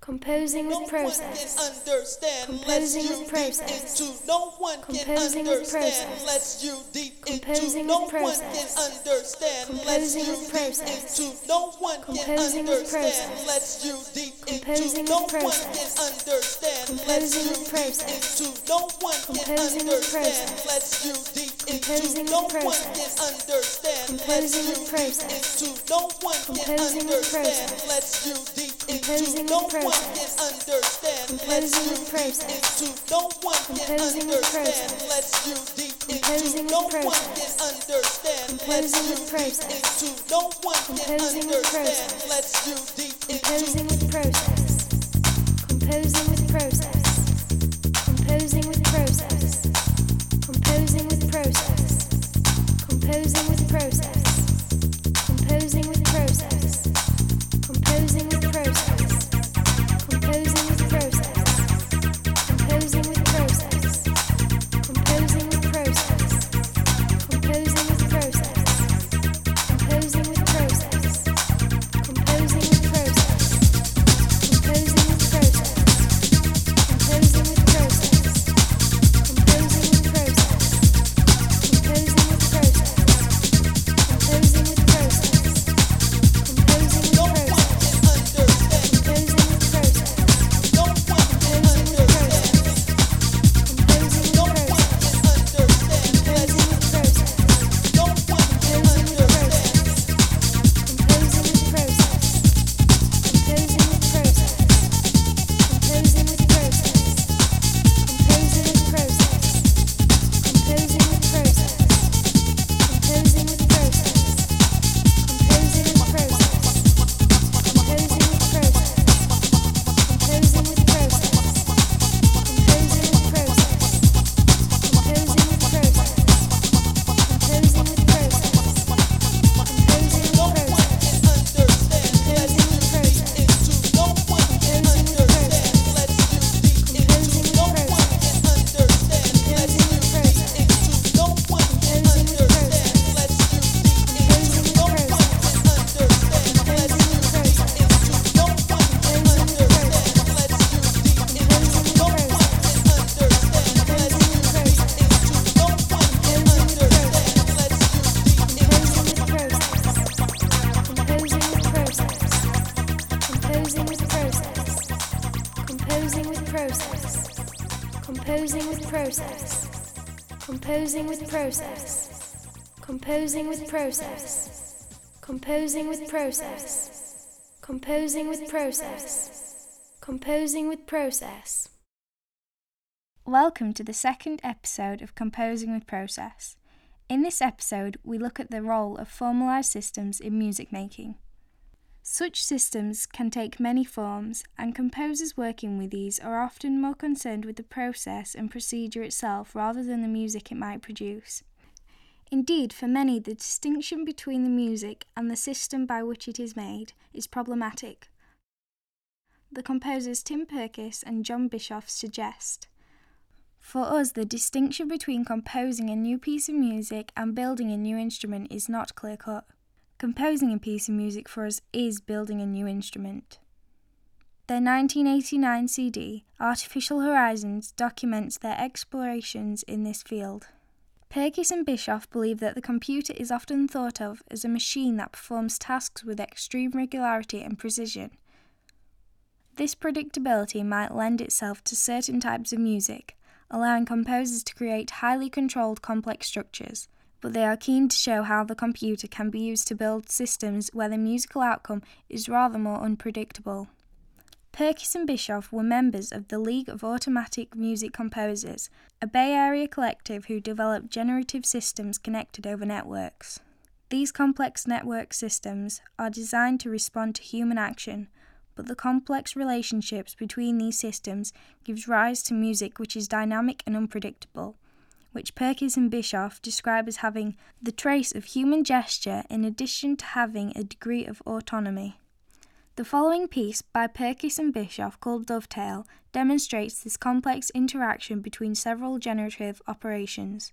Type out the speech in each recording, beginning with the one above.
Composing No one process. Composing lets you with deep process. into. No one Composing can understand process. lets you deep Composing into. No one process. can understand lets Composing you deep process. into. No one Composing can understand lets you deep Composing into. No one can understand Composing lets you process. deep into. No one can understand lets you deep Composing no the process. Composing the process. Composing the process. Let's deep Composing the process. Composing the process. Composing the process. Let's deep Composing the process. Composing the process. Composing the. Let's deep process. Composing the process. Composing with process. Composing with process. Composing Composing with process. Composing with process. Composing with process. Composing with process. Composing with process. Welcome to the second episode of Composing with Process. In this episode, we look at the role of formalised systems in music making. Such systems can take many forms, and composers working with these are often more concerned with the process and procedure itself rather than the music it might produce. Indeed, for many, the distinction between the music and the system by which it is made is problematic. The composers Tim Perkis and John Bischoff suggest. For us, the distinction between composing a new piece of music and building a new instrument is not clear cut. Composing a piece of music for us is building a new instrument. Their 1989 CD, Artificial Horizons, documents their explorations in this field. Perkis and Bischoff believe that the computer is often thought of as a machine that performs tasks with extreme regularity and precision. This predictability might lend itself to certain types of music, allowing composers to create highly controlled complex structures, but they are keen to show how the computer can be used to build systems where the musical outcome is rather more unpredictable. Perkis and Bischoff were members of the League of Automatic Music Composers, a Bay Area collective who developed generative systems connected over networks. These complex network systems are designed to respond to human action, but the complex relationships between these systems gives rise to music which is dynamic and unpredictable, which Perkis and Bischoff describe as having the trace of human gesture in addition to having a degree of autonomy. The following piece by Perkis and Bischoff called Dovetail demonstrates this complex interaction between several generative operations.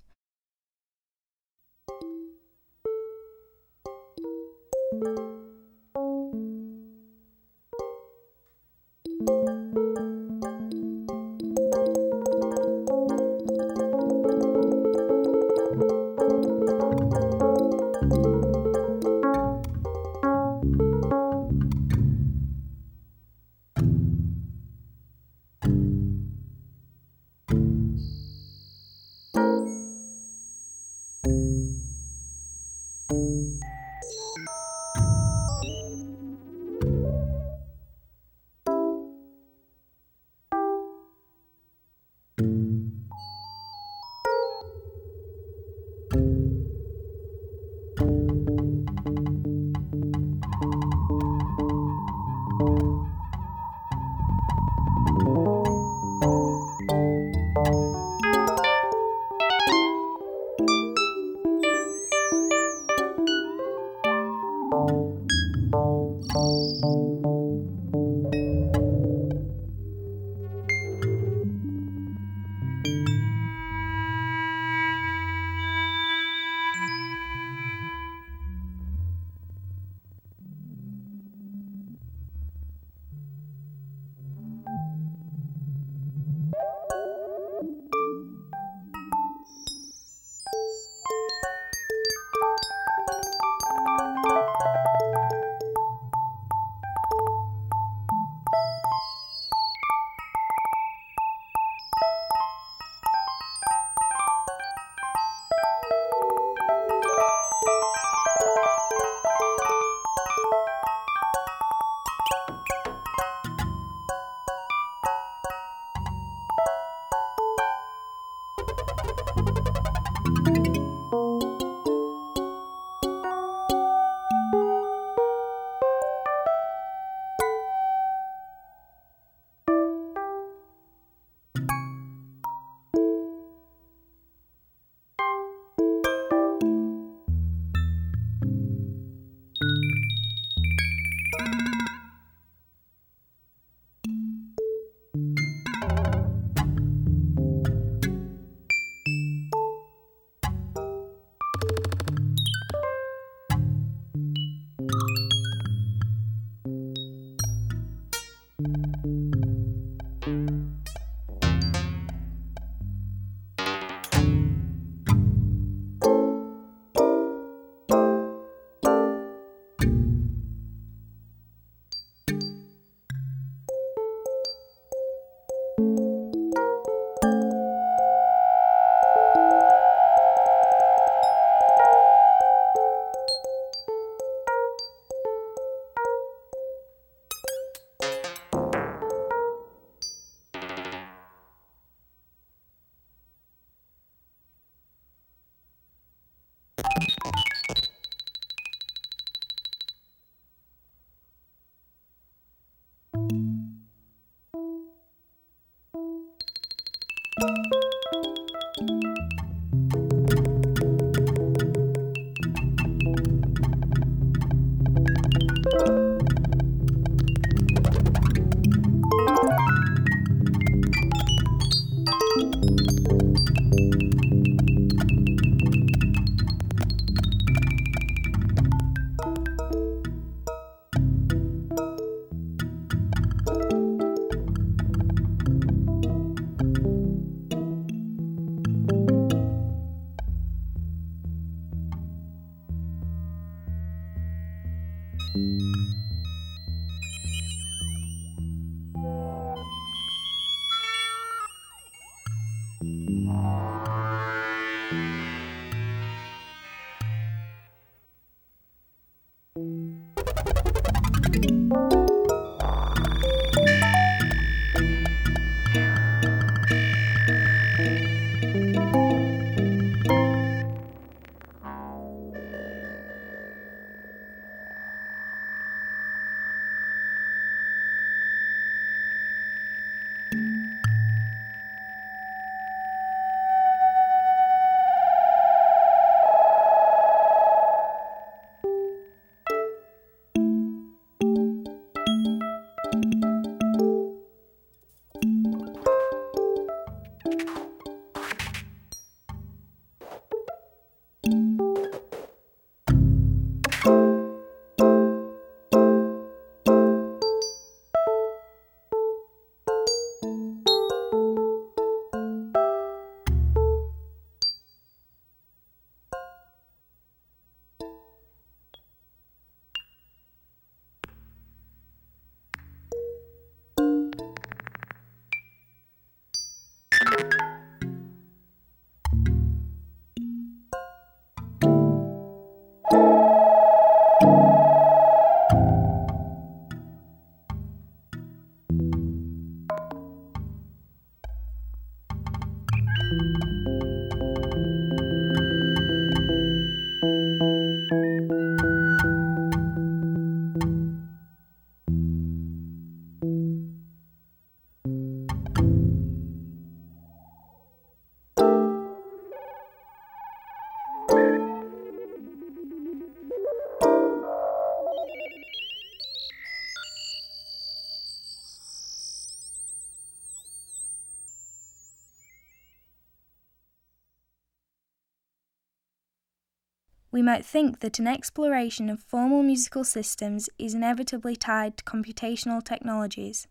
We might think that an exploration of formal musical systems is inevitably tied to computational technologies.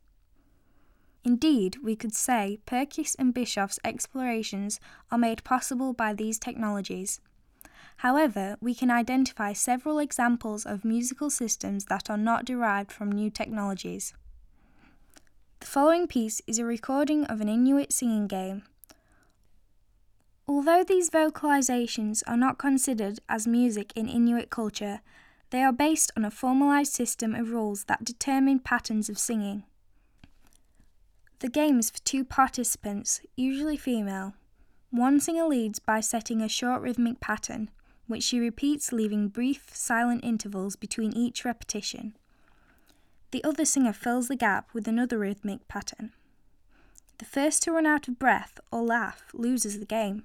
Indeed, we could say Perkis and Bischoff's explorations are made possible by these technologies. However, we can identify several examples of musical systems that are not derived from new technologies. The following piece is a recording of an Inuit singing game. Although these vocalizations are not considered as music in Inuit culture, they are based on a formalized system of rules that determine patterns of singing. The game is for two participants, usually female. One singer leads by setting a short rhythmic pattern, which she repeats, leaving brief, silent intervals between each repetition. The other singer fills the gap with another rhythmic pattern. The first to run out of breath or laugh loses the game.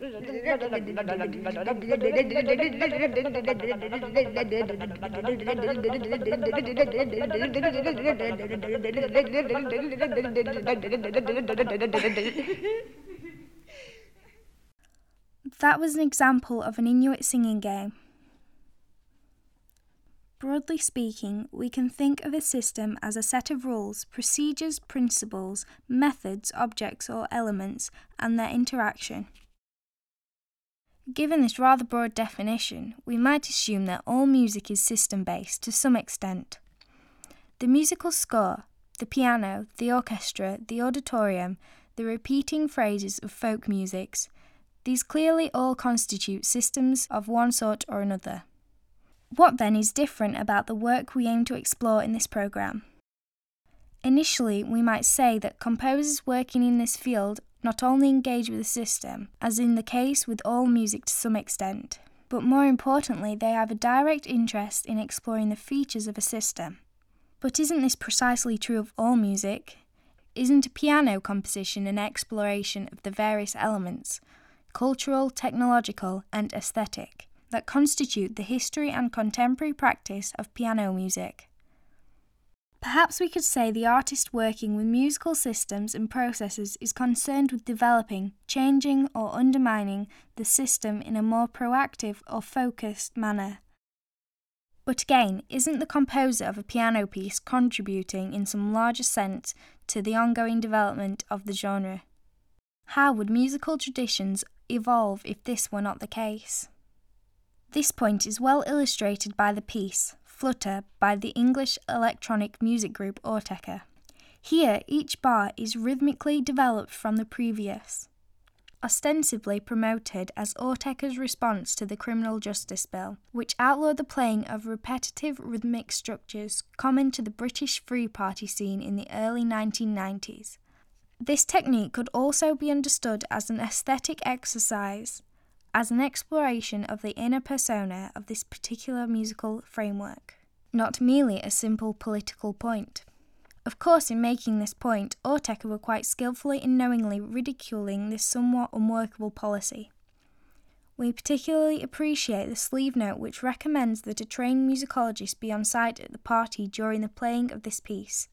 That was an example of an Inuit singing game. Broadly speaking, we can think of a system as a set of rules, procedures, principles, methods, objects, or elements, and their interaction. Given this rather broad definition, we might assume that all music is system based to some extent. The musical score, the piano, the orchestra, the auditorium, the repeating phrases of folk musics, these clearly all constitute systems of one sort or another. What then is different about the work we aim to explore in this programme? Initially, we might say that composers working in this field not only engage with the system, as in the case with all music to some extent, but more importantly, they have a direct interest in exploring the features of a system. But isn't this precisely true of all music? Isn't a piano composition an exploration of the various elements, cultural, technological, and aesthetic, that constitute the history and contemporary practice of piano music? Perhaps we could say the artist working with musical systems and processes is concerned with developing, changing, or undermining the system in a more proactive or focused manner. But again, isn't the composer of a piano piece contributing in some larger sense to the ongoing development of the genre? How would musical traditions evolve if this were not the case? This point is well illustrated by the piece Flutter by the English electronic music group Autechre. Here, each bar is rhythmically developed from the previous. Ostensibly promoted as Autechre's response to the Criminal Justice Bill, which outlawed the playing of repetitive rhythmic structures common to the British Free Party scene in the early 1990s. This technique could also be understood as an aesthetic exercise as an exploration of the inner persona of this particular musical framework, not merely a simple political point. Of course, in making this point, Autechre were quite skillfully and knowingly ridiculing this somewhat unworkable policy. We particularly appreciate the sleeve note which recommends that a trained musicologist be on site at the party during the playing of this piece.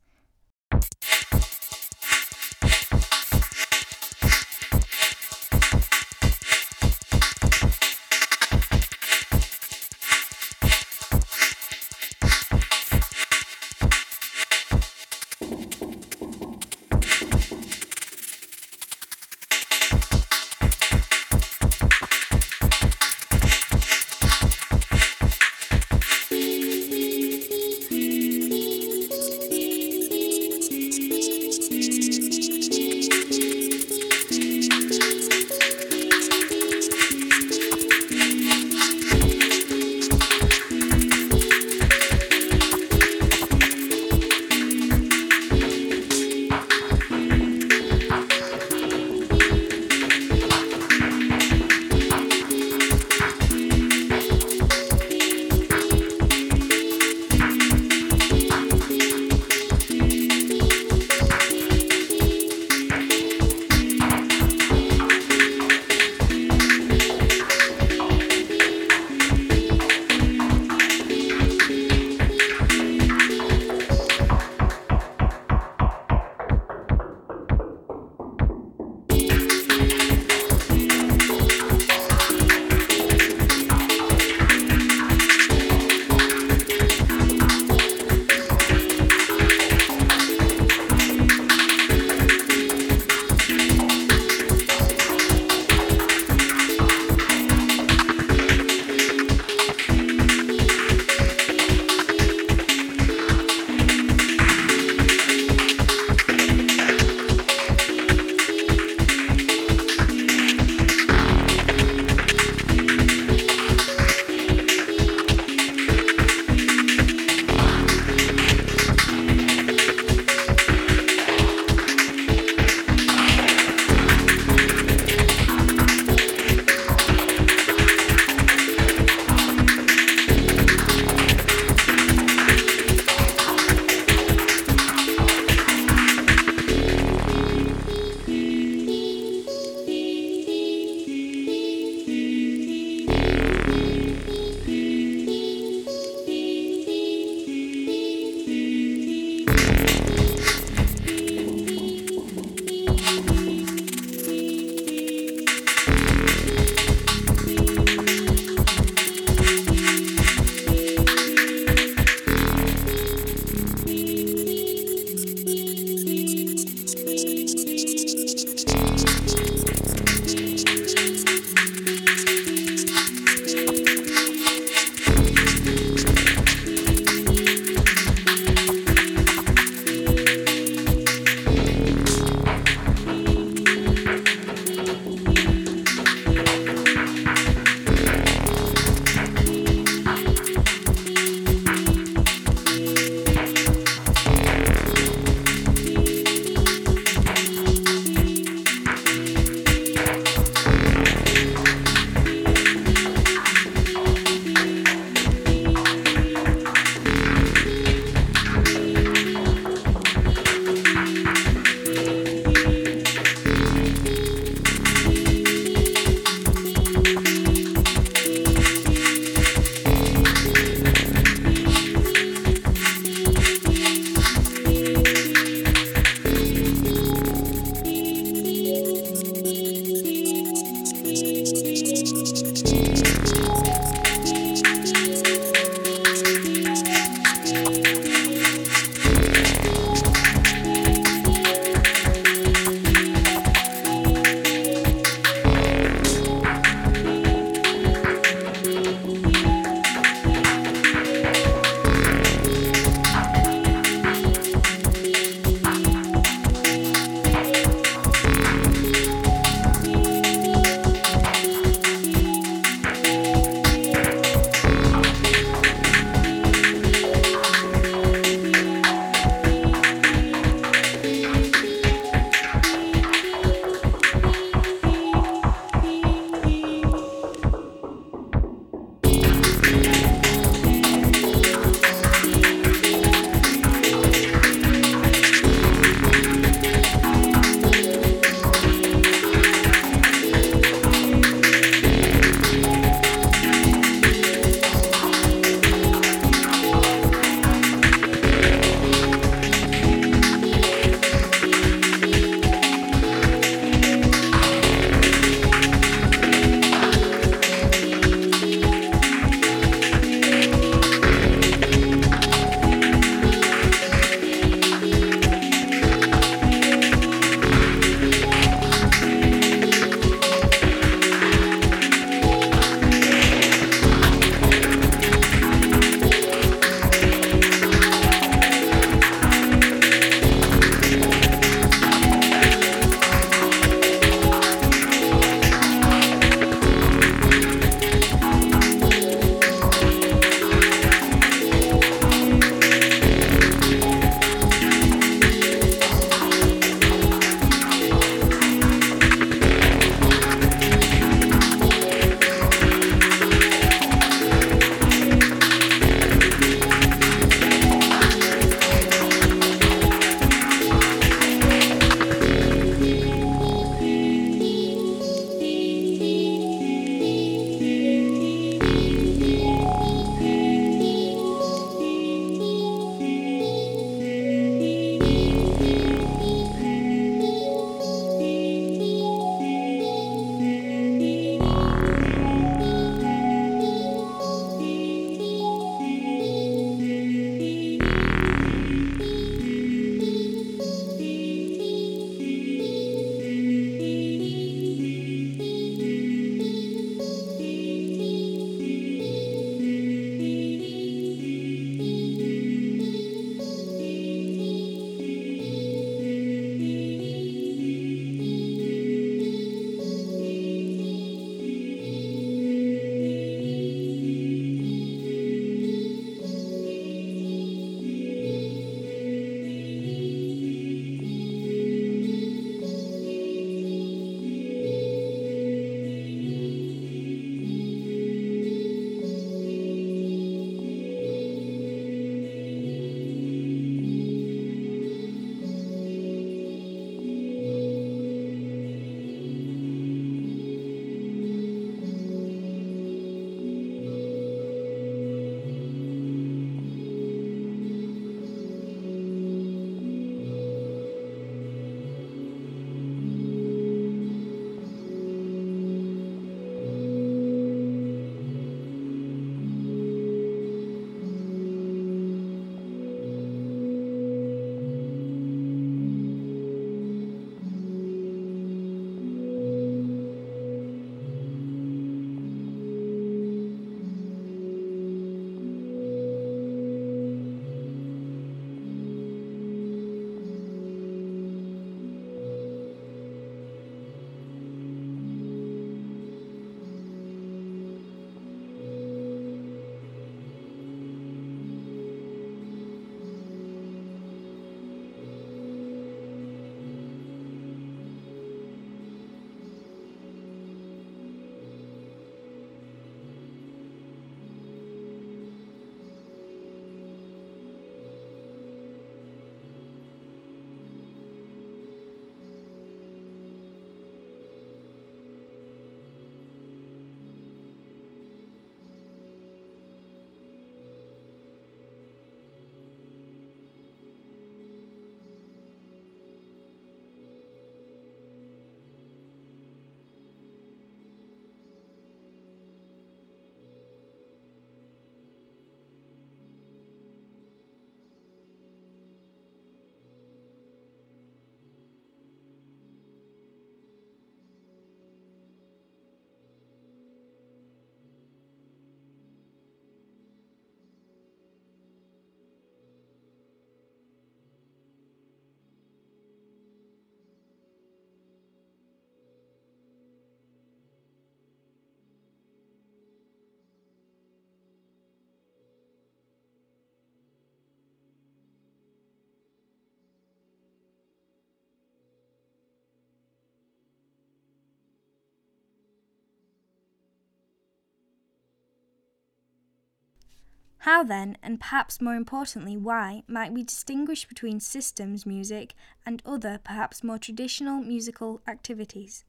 How then, and perhaps more importantly, why, might we distinguish between systems music and other, perhaps more traditional musical activities?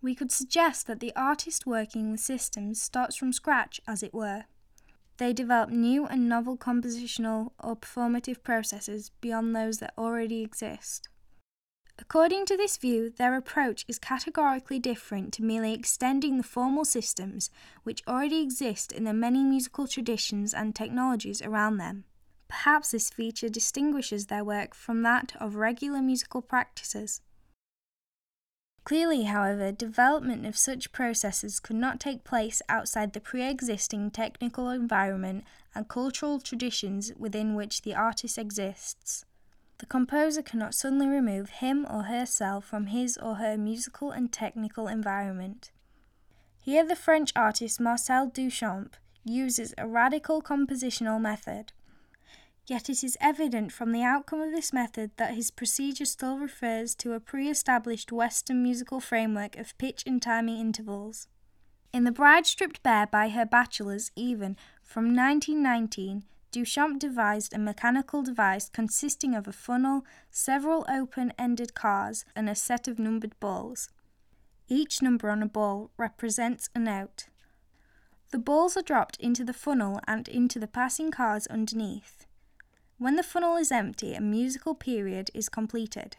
We could suggest that the artist working with systems starts from scratch, as it were. They develop new and novel compositional or performative processes beyond those that already exist. According to this view, their approach is categorically different to merely extending the formal systems which already exist in the many musical traditions and technologies around them. Perhaps this feature distinguishes their work from that of regular musical practices. Clearly, however, development of such processes could not take place outside the pre existing technical environment and cultural traditions within which the artist exists. The composer cannot suddenly remove him or herself from his or her musical and technical environment. Here, the French artist Marcel Duchamp uses a radical compositional method. Yet it is evident from the outcome of this method that his procedure still refers to a pre established Western musical framework of pitch and timing intervals. In The Bride Stripped Bare by Her Bachelors, even from 1919, Duchamp devised a mechanical device consisting of a funnel, several open ended cars, and a set of numbered balls. Each number on a ball represents a note. The balls are dropped into the funnel and into the passing cars underneath. When the funnel is empty, a musical period is completed.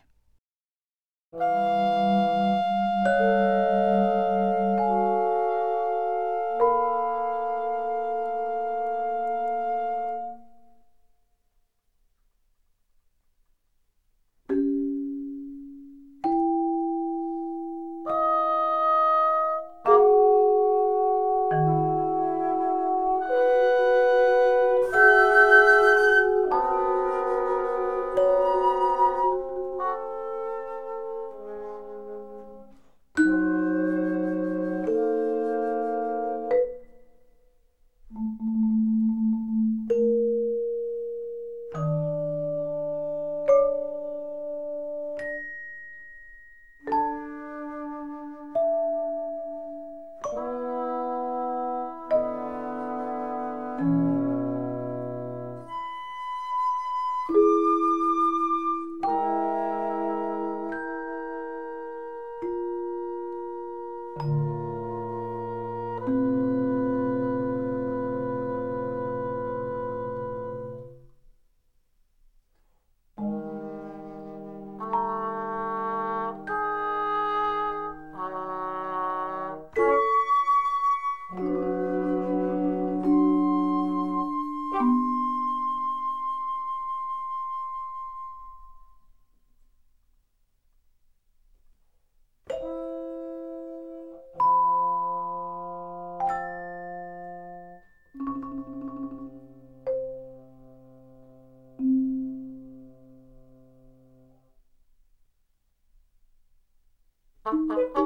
Uh-huh.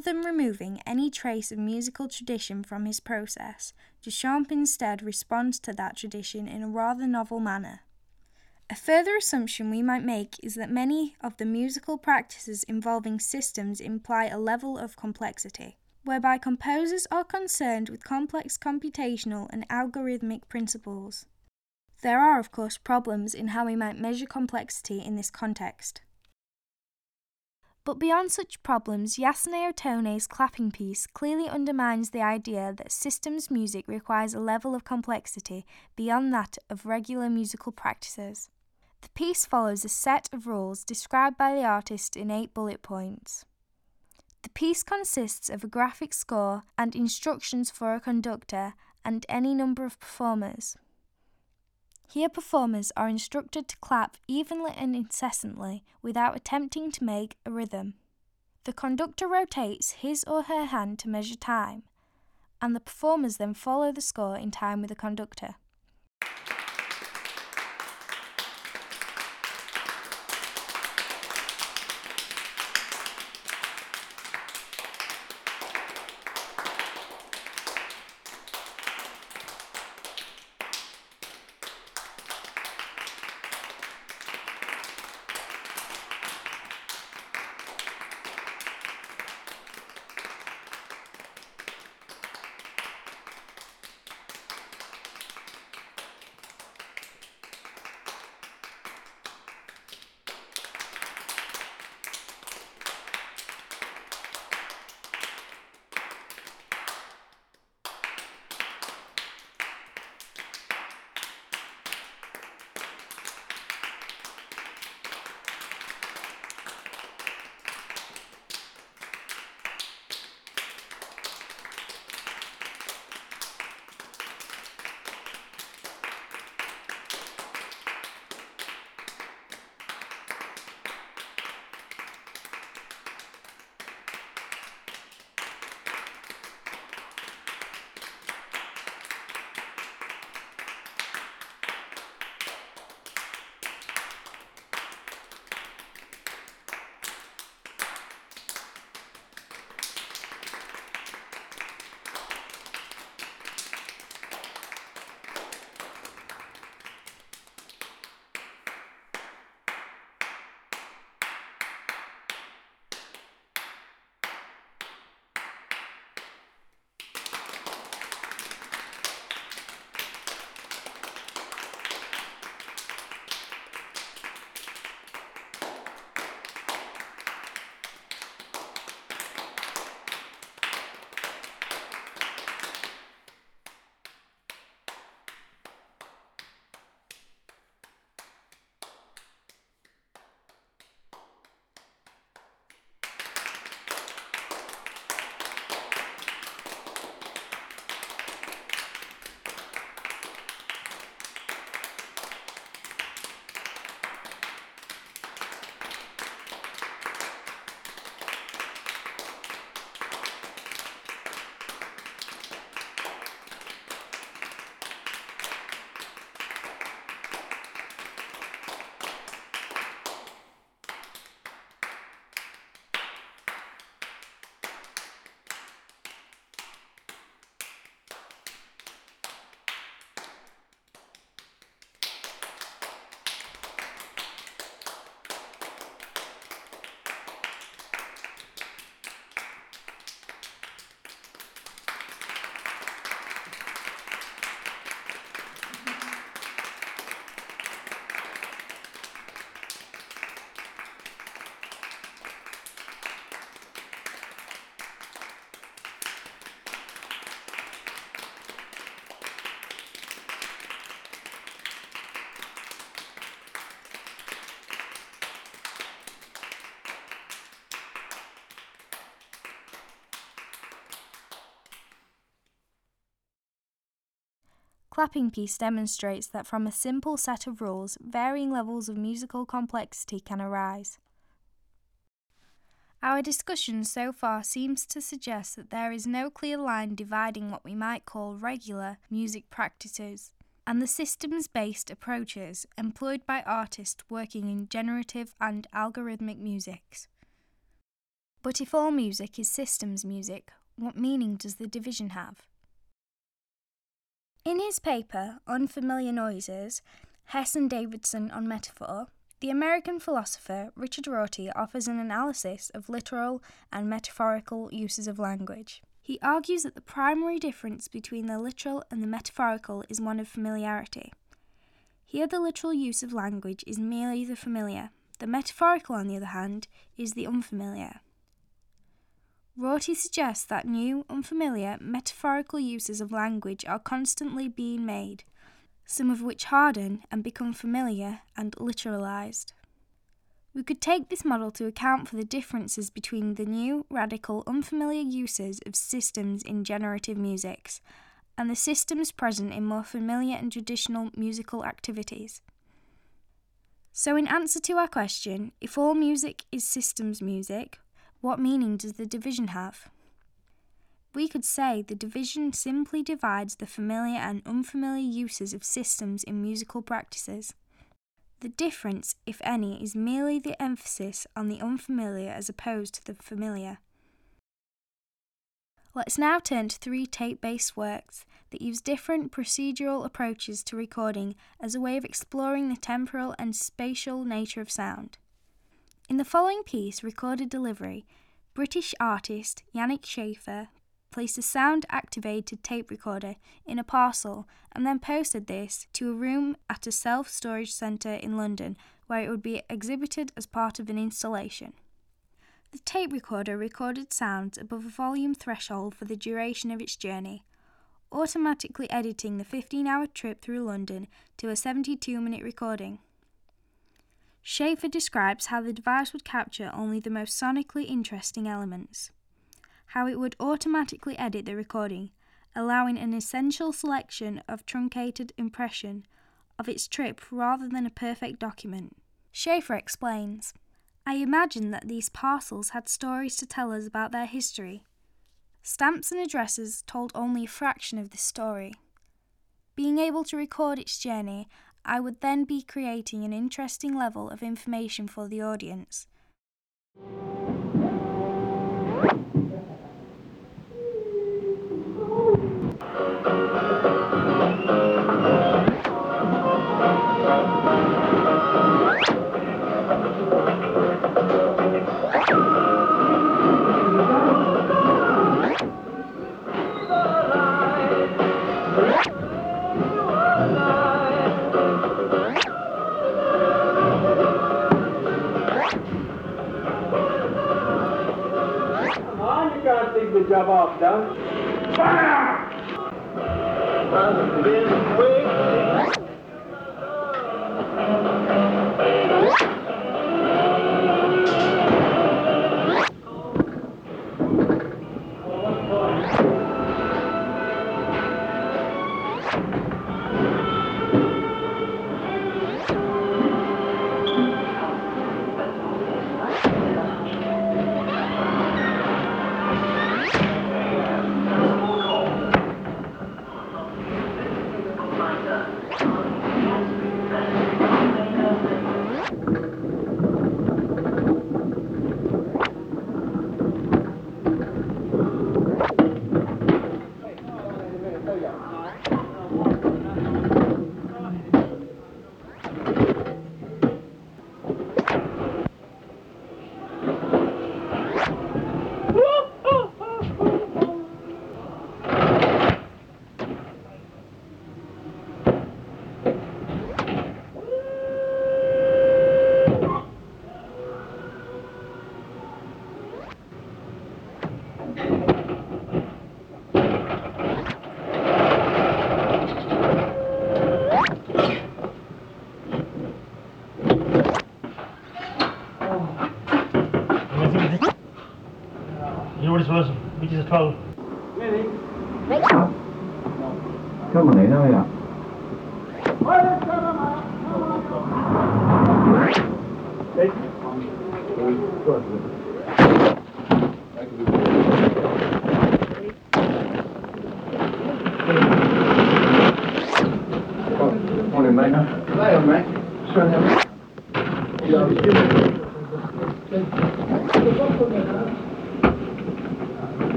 Rather than removing any trace of musical tradition from his process, Duchamp instead responds to that tradition in a rather novel manner. A further assumption we might make is that many of the musical practices involving systems imply a level of complexity, whereby composers are concerned with complex computational and algorithmic principles. There are, of course, problems in how we might measure complexity in this context. But beyond such problems, Yasunao Tone's clapping piece clearly undermines the idea that systems music requires a level of complexity beyond that of regular musical practices. The piece follows a set of rules described by the artist in eight bullet points. The piece consists of a graphic score and instructions for a conductor and any number of performers. Here, performers are instructed to clap evenly and incessantly without attempting to make a rhythm. The conductor rotates his or her hand to measure time, and the performers then follow the score in time with the conductor. Clapping piece demonstrates that from a simple set of rules, varying levels of musical complexity can arise. Our discussion so far seems to suggest that there is no clear line dividing what we might call regular music practices and the systems based approaches employed by artists working in generative and algorithmic musics. But if all music is systems music, what meaning does the division have? In his paper, Unfamiliar Noises, Hesse and Davidson on Metaphor, the American philosopher Richard Rorty offers an analysis of literal and metaphorical uses of language. He argues that the primary difference between the literal and the metaphorical is one of familiarity. Here, the literal use of language is merely the familiar, the metaphorical, on the other hand, is the unfamiliar. Rorty suggests that new, unfamiliar, metaphorical uses of language are constantly being made, some of which harden and become familiar and literalized. We could take this model to account for the differences between the new, radical, unfamiliar uses of systems in generative musics and the systems present in more familiar and traditional musical activities. So, in answer to our question, if all music is systems music, what meaning does the division have? We could say the division simply divides the familiar and unfamiliar uses of systems in musical practices. The difference, if any, is merely the emphasis on the unfamiliar as opposed to the familiar. Let's now turn to three tape based works that use different procedural approaches to recording as a way of exploring the temporal and spatial nature of sound. In the following piece, Recorded Delivery, British artist Janek Schaefer placed a sound activated tape recorder in a parcel and then posted this to a room at a self storage centre in London where it would be exhibited as part of an installation. The tape recorder recorded sounds above a volume threshold for the duration of its journey, automatically editing the 15 hour trip through London to a 72 minute recording. Schaefer describes how the device would capture only the most sonically interesting elements how it would automatically edit the recording, allowing an essential selection of truncated impression of its trip rather than a perfect document. Schaefer explains I imagine that these parcels had stories to tell us about their history. Stamps and addresses told only a fraction of this story. Being able to record its journey, I would then be creating an interesting level of information for the audience. Gotta take the off, Doug. Fire!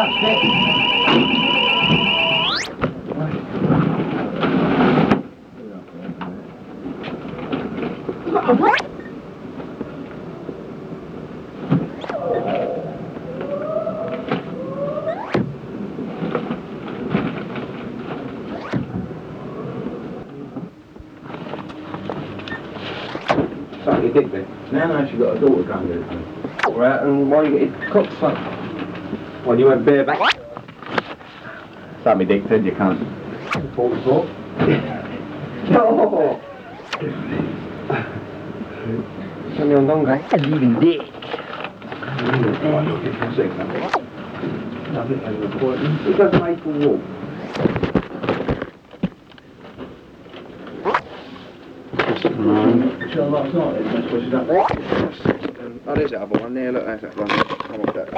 No, you haven't touched it. Suck your dick then. Now now she's got a daughter coming to it. Right, and why you get your cock sucked? When you went bareback? Suck me dick, said you can't. 44. no! Send me on donkey. Leaving dick. Right, look, it's a second. Nothing as an appointment. It doesn't make for walk. Sure, last night, that's what she's up Oh, there's the other one there, look, that's that one. Come off that.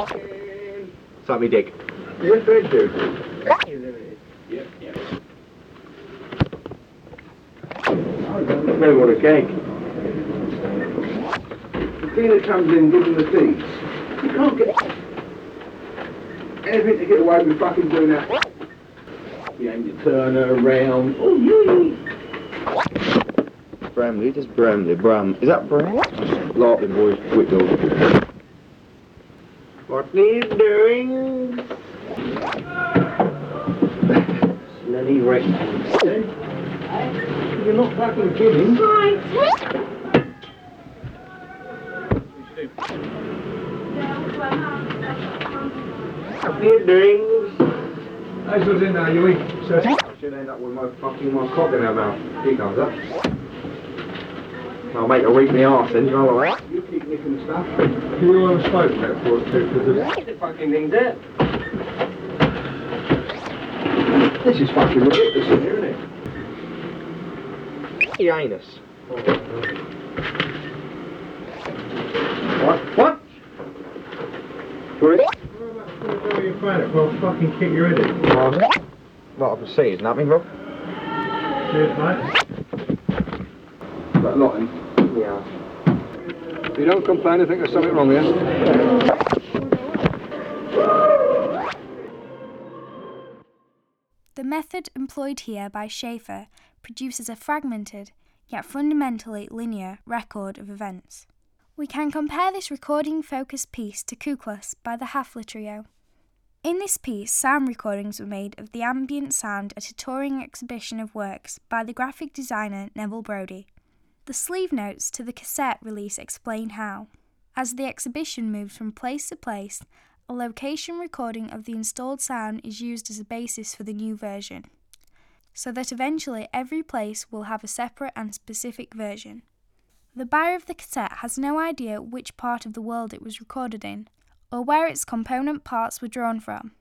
Suck me dick. Yes, they do. Yep, yep. Remember what a cake. The cleaner comes in, gives him the deeds. You can't get anything to get away with fucking doing that. You aim to turn her around. Oh, yeah. Bramley, just Bramley, Bram. Is that Bram? Larkin boys, Whitfield. What are you doing? Smelly wreck. You're not fucking kidding. What are you doing? That's what's in there, you eat. So I should end up with my fucking my cock in her mouth. Here comes up. I'll make her eat me arse then, all right? You keep nicking the stuff. Can you want to smoke that for us too? Because the fucking thing's there. This is fucking ridiculous in here, isn't it? Your anus. What? What? Sorry? You find it, well, fucking kick your head in. Lot of seas, nothing, Rob? Cheers, mate. That lot in. Yeah. If you don't complain, I think there's something wrong here. The method employed here by Schaefer produces a fragmented, yet fundamentally linear, record of events. We can compare this recording focused piece to Kuklos by the Hafler Trio. In this piece, sound recordings were made of the ambient sound at a touring exhibition of works by the graphic designer Neville Brody. The sleeve notes to the cassette release explain how. As the exhibition moves from place to place, a location recording of the installed sound is used as a basis for the new version, so that eventually every place will have a separate and specific version. The buyer of the cassette has no idea which part of the world it was recorded in, or where its component parts were drawn from.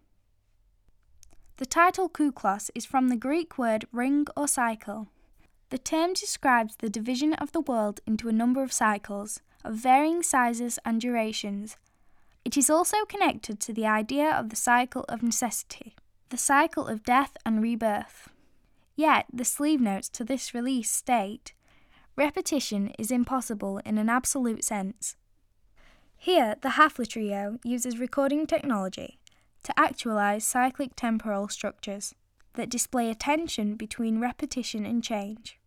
The title Kuklos is from the Greek word ring or cycle. The term describes the division of the world into a number of cycles, of varying sizes and durations. It is also connected to the idea of the cycle of necessity, the cycle of death and rebirth. Yet, the sleeve notes to this release state repetition is impossible in an absolute sense. Here, the Hafler Trio uses recording technology to actualize cyclic temporal structures that display a tension between repetition and change.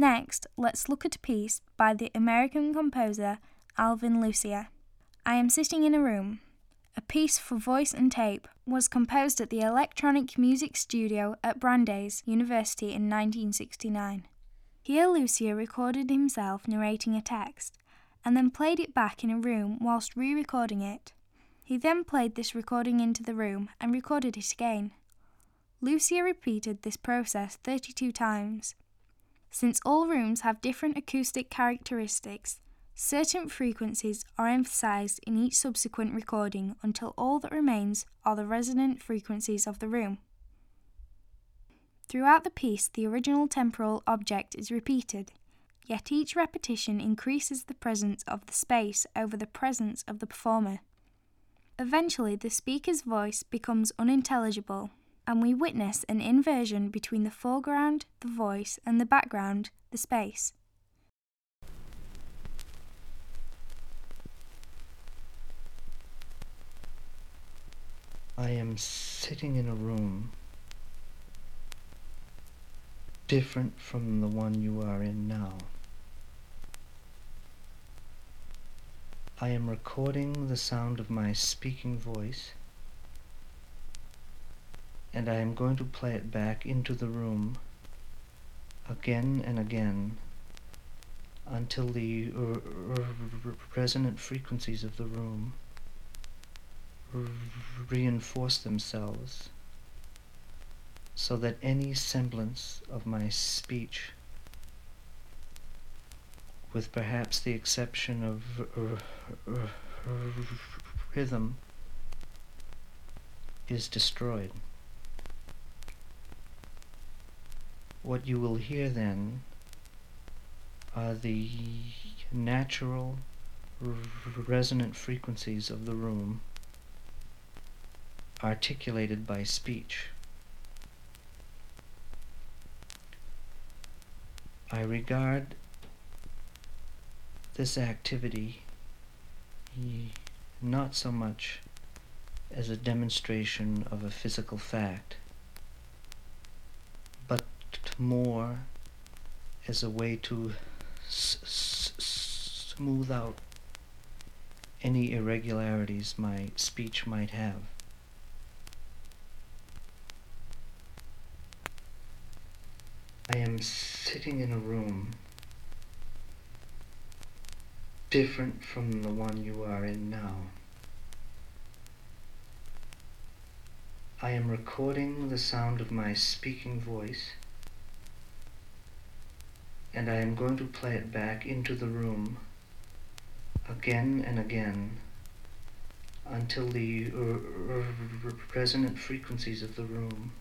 Next, let's look at a piece by the American composer Alvin Lucier. I am sitting in a room. A piece for voice and tape was composed at the Electronic Music Studio at Brandeis University in 1969. Here, Lucier recorded himself narrating a text and then played it back in a room whilst re recording it. He then played this recording into the room and recorded it again. Lucier repeated this process 32 times. Since all rooms have different acoustic characteristics, certain frequencies are emphasized in each subsequent recording until all that remains are the resonant frequencies of the room. Throughout the piece, the original temporal object is repeated, yet each repetition increases the presence of the space over the presence of the performer. Eventually, the speaker's voice becomes unintelligible and we witness an inversion between the foreground, the voice, and the background, the space. I am sitting in a room different from the one you are in now. I am recording the sound of my speaking voice and I am going to play it back into the room again and again until the resonant frequencies of the room reinforce themselves so that any semblance of my speech with perhaps the exception of rhythm is destroyed. What you will hear then are the natural resonant frequencies of the room articulated by speech. I regard this activity not so much as a demonstration of a physical fact more as a way to smooth out any irregularities my speech might have. I am sitting in a room different from the one you are in now. I am recording the sound of my speaking voice and I am going to play it back into the room again and again until the r- r- resonant frequencies of the room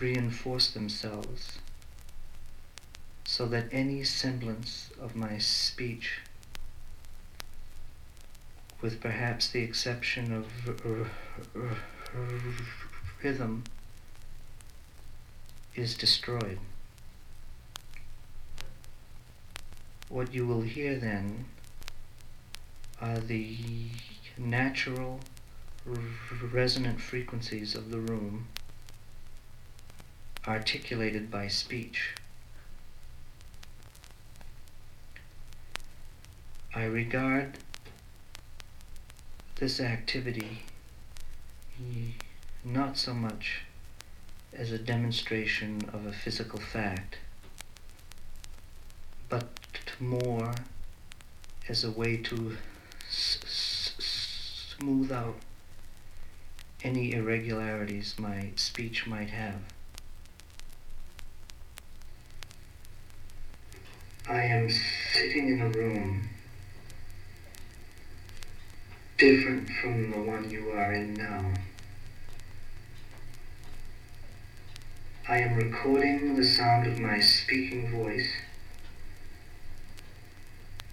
reinforce themselves so that any semblance of my speech, with perhaps the exception of r- rhythm, is destroyed. What you will hear then are the natural resonant frequencies of the room articulated by speech. I regard this activity not so much as a demonstration of a physical fact, but more as a way to s- s- smooth out any irregularities my speech might have. I am sitting in a room different from the one you are in now. I am recording the sound of my speaking voice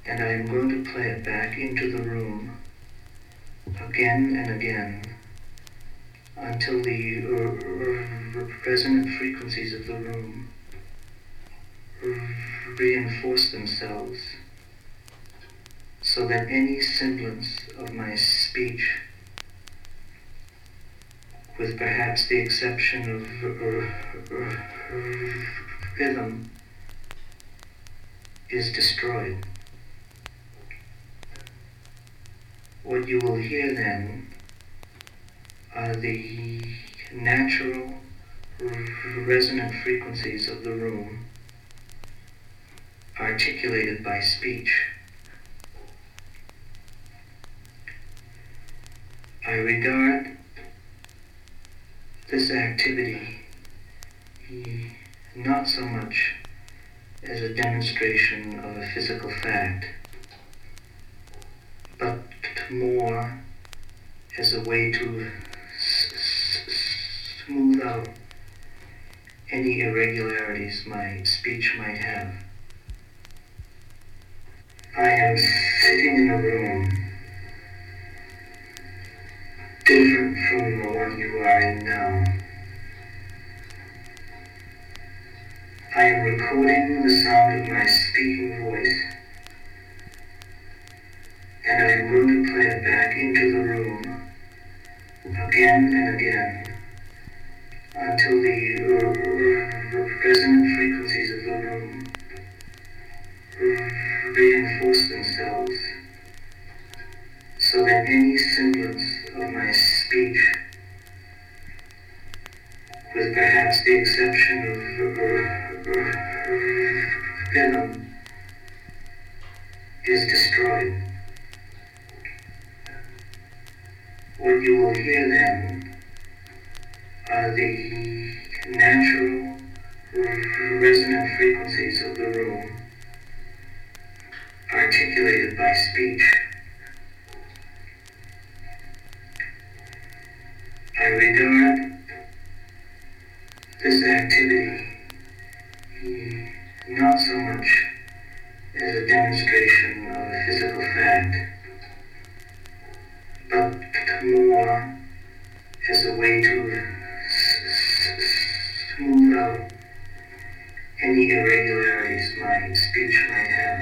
and I am going to play it back into the room again and again until the r- r- resonant frequencies of the room reinforce themselves so that any semblance of my speech, with perhaps the exception of r- rhythm, is destroyed. What you will hear then are the natural resonant frequencies of the room articulated by speech. I regard this activity not so much as a demonstration of a physical fact, but more as a way to smooth out any irregularities my speech might have. I am sitting in a room different from the one you are in now. I am recording the sound of my speaking voice and I play it back into the room again and again until the r- r- resonant frequencies of the room r- reinforce themselves so that any semblance of my speech, with perhaps the exception of uh, r- rhythm, is destroyed. What you will hear then are the natural resonant frequencies of the room articulated by speech. I regard this activity not so much as a demonstration of a physical fact, more as a way to smooth out any irregularities my speech might have.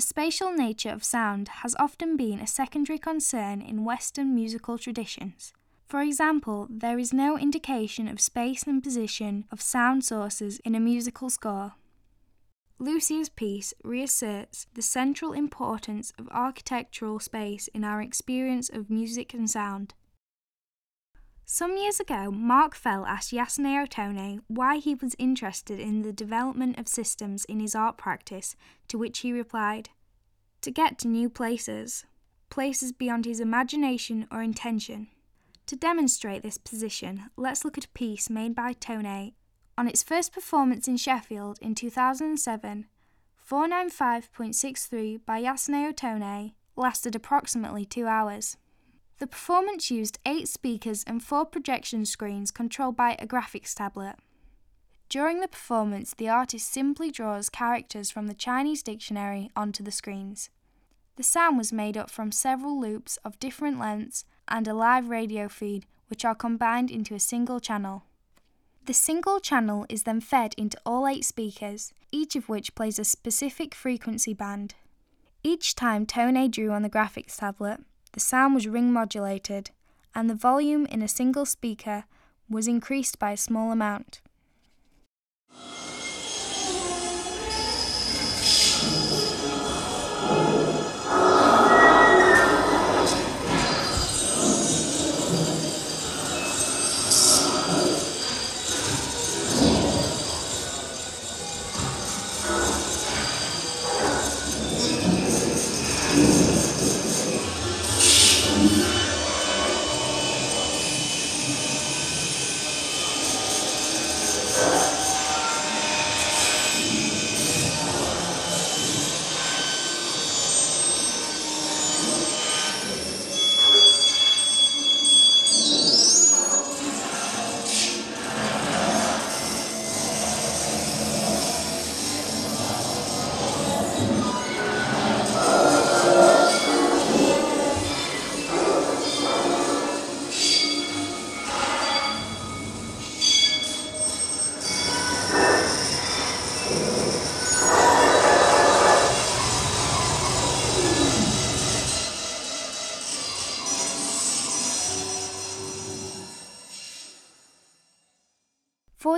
The spatial nature of sound has often been a secondary concern in Western musical traditions. For example, there is no indication of space and position of sound sources in a musical score. Lucia's piece reasserts the central importance of architectural space in our experience of music and sound. Some years ago, Mark Fell asked Yasunao Tone why he was interested in the development of systems in his art practice, to which he replied, To get to new places, places beyond his imagination or intention. To demonstrate this position, let's look at a piece made by Tone on its first performance in Sheffield in 2007. 495.63 by Yasunao Tone lasted approximately two hours. The performance used eight speakers and four projection screens controlled by a graphics tablet. During the performance, the artist simply draws characters from the Chinese dictionary onto the screens. The sound was made up from several loops of different lengths and a live radio feed, which are combined into a single channel. The single channel is then fed into all eight speakers, each of which plays a specific frequency band. Each time Tone drew on the graphics tablet, the sound was ring modulated, and the volume in a single speaker was increased by a small amount.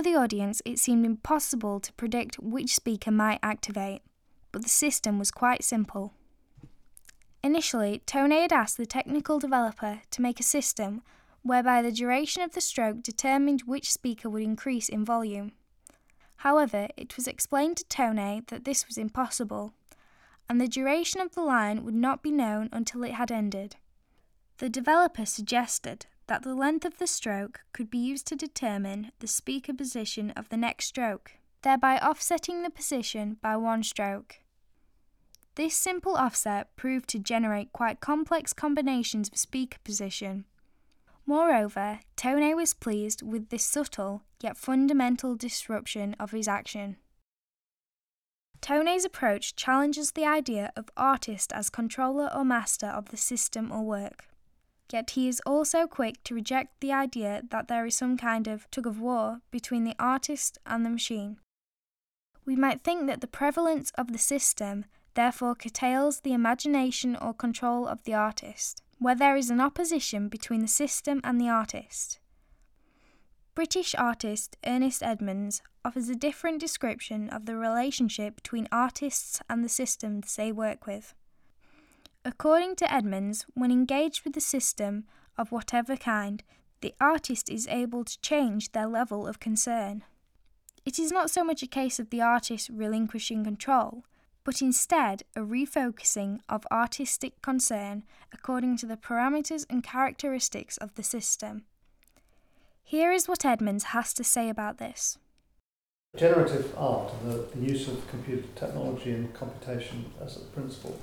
The audience, it seemed impossible to predict which speaker might activate, but the system was quite simple. Initially, Tone had asked the technical developer to make a system whereby the duration of the stroke determined which speaker would increase in volume. However, it was explained to Tone that this was impossible, and the duration of the line would not be known until it had ended. The developer suggested that the length of the stroke could be used to determine the speaker position of the next stroke, thereby offsetting the position by one stroke. This simple offset proved to generate quite complex combinations of speaker position. Moreover, Tone was pleased with this subtle yet fundamental disruption of his action. Tone's approach challenges the idea of artist as controller or master of the system or work. Yet he is also quick to reject the idea that there is some kind of tug of war between the artist and the machine. We might think that the prevalence of the system therefore curtails the imagination or control of the artist, where there is an opposition between the system and the artist. British artist Ernest Edmonds offers a different description of the relationship between artists and the systems they work with. According to Edmonds, when engaged with a system of whatever kind, the artist is able to change their level of concern. It is not so much a case of the artist relinquishing control, but instead a refocusing of artistic concern according to the parameters and characteristics of the system. Here is what Edmonds has to say about this. Generative art, the, the use of computer technology and computation as a principle,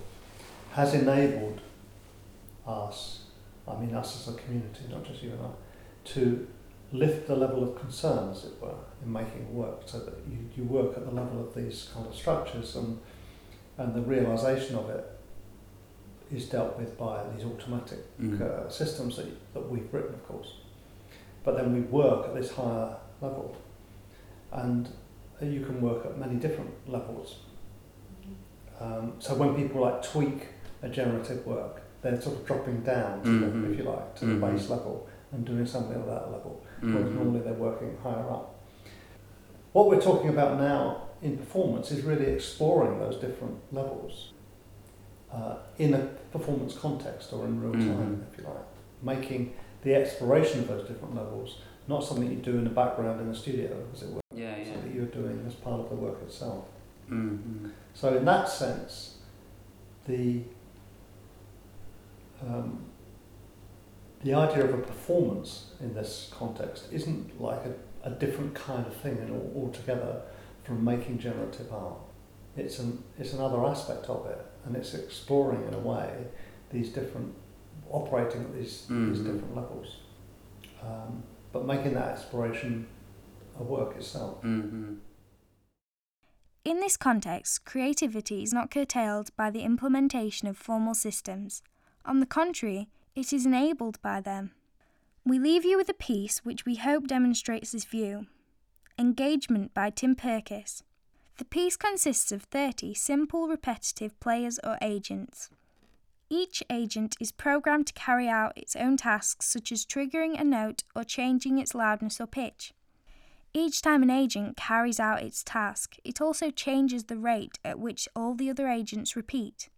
has enabled us, I mean us as a community, not just you and I, to lift the level of concern, as it were, in making work, so that you, you work at the level of these kind of structures and, and the realization of it is dealt with by these automatic Mm. uh, systems that, that we've written, of course. But then we work at this higher level, and you can work at many different levels. Um, Um, so when people like tweak a generative work, they're sort of dropping down, to Mhm. the, if you like, to Mhm. the base level and doing something at that level. Whereas Mhm. normally they're working higher up. What we're talking about now in performance is really exploring those different levels uh, in a performance context or in real time, Mhm. if you like. Making the exploration of those different levels not something you do in the background in the studio, as it were, Yeah, yeah. something you're doing as part of the work itself. Mm-hmm. So in that sense, the um, the idea of a performance in this context isn't like a, a different kind of thing in all, altogether from making generative art. It's an it's another aspect of it, and it's exploring in a way these different operating at these these Mhm. different levels, um, but making that exploration a work itself. Mm-hmm. In this context, creativity is not curtailed by the implementation of formal systems. On the contrary, it is enabled by them. We leave you with a piece which we hope demonstrates this view Engagement by Tim Perkis. The piece consists of 30 simple repetitive players or agents. Each agent is programmed to carry out its own tasks, such as triggering a note or changing its loudness or pitch. Each time an agent carries out its task, it also changes the rate at which all the other agents repeat.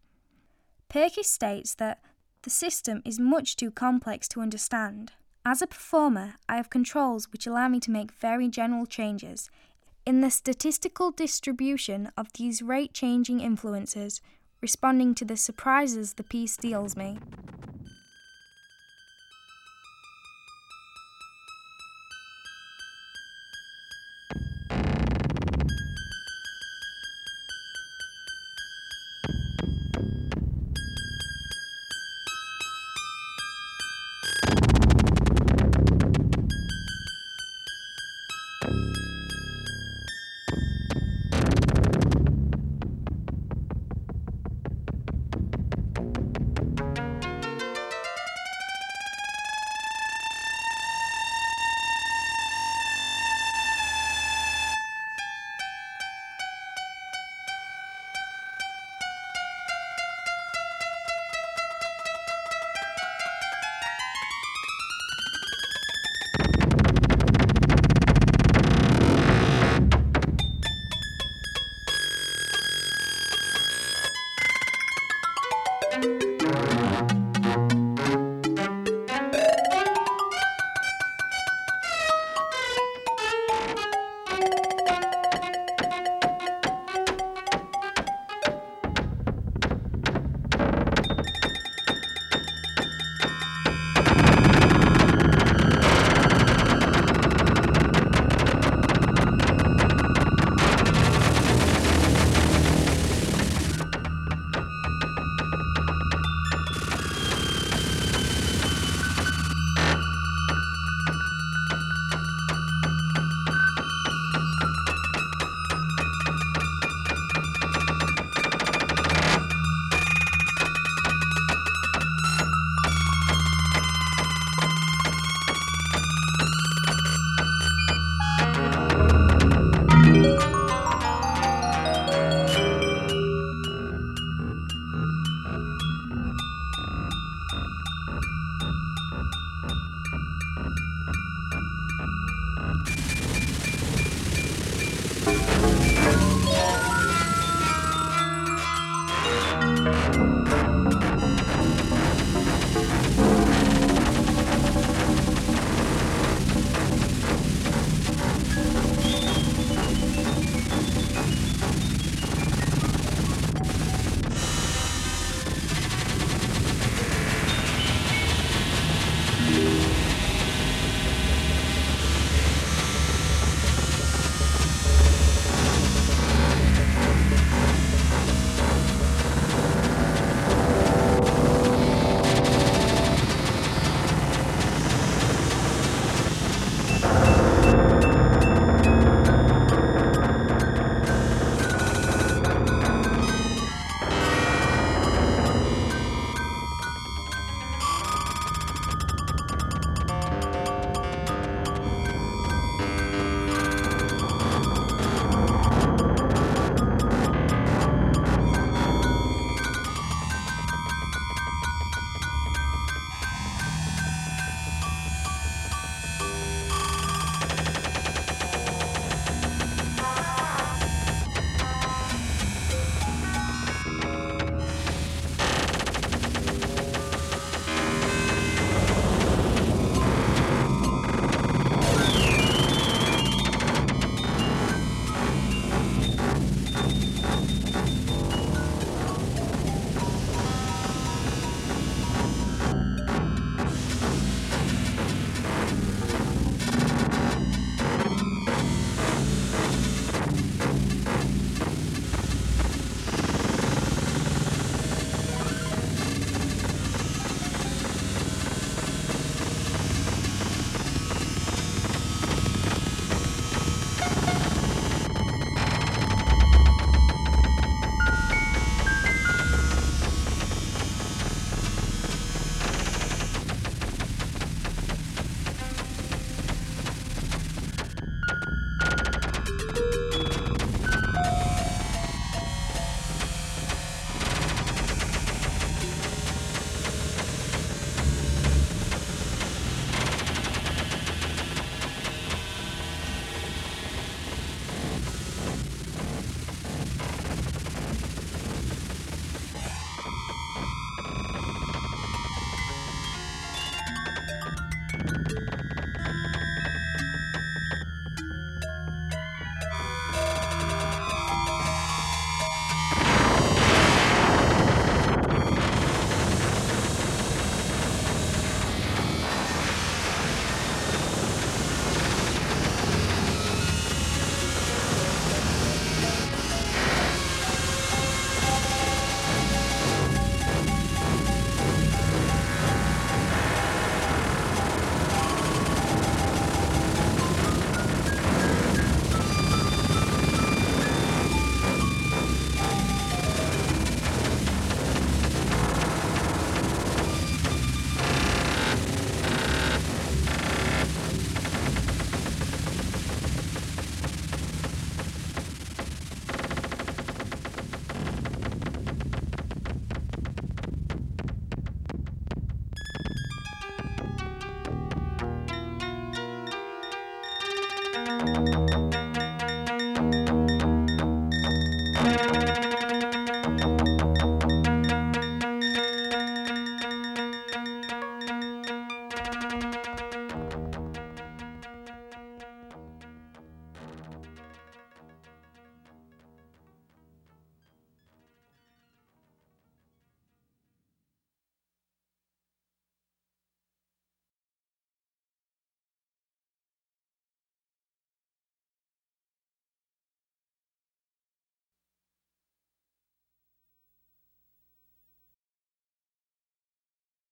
Perkis states that the system is much too complex to understand. As a performer, I have controls which allow me to make very general changes in the statistical distribution of these rate changing influences, responding to the surprises the piece deals me.